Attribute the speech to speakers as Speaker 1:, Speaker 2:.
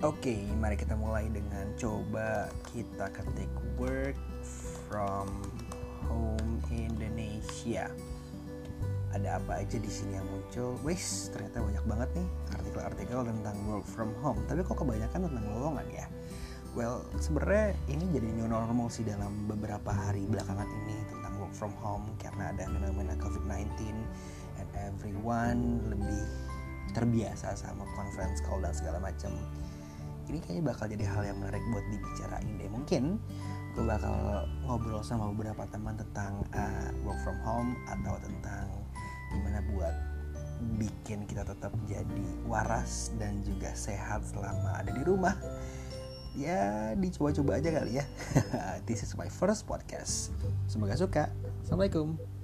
Speaker 1: Oke, mari kita mulai dengan coba kita ketik work from home Indonesia. Ada apa aja di sini yang muncul? Wis, ternyata banyak banget nih artikel-artikel tentang work from home. Tapi kok kebanyakan tentang lowongan ya? Well, sebenarnya ini jadi new normal sih dalam beberapa hari belakangan ini tentang work from home karena ada fenomena COVID-19 and everyone lebih terbiasa sama conference call dan segala macam. Ini kayaknya bakal jadi hal yang menarik buat dibicarain deh. Mungkin gue bakal ngobrol sama beberapa teman tentang uh, work from home atau tentang gimana buat bikin kita tetap jadi waras dan juga sehat selama ada di rumah ya dicoba-coba aja kali ya. This is my first podcast. Semoga suka. Assalamualaikum.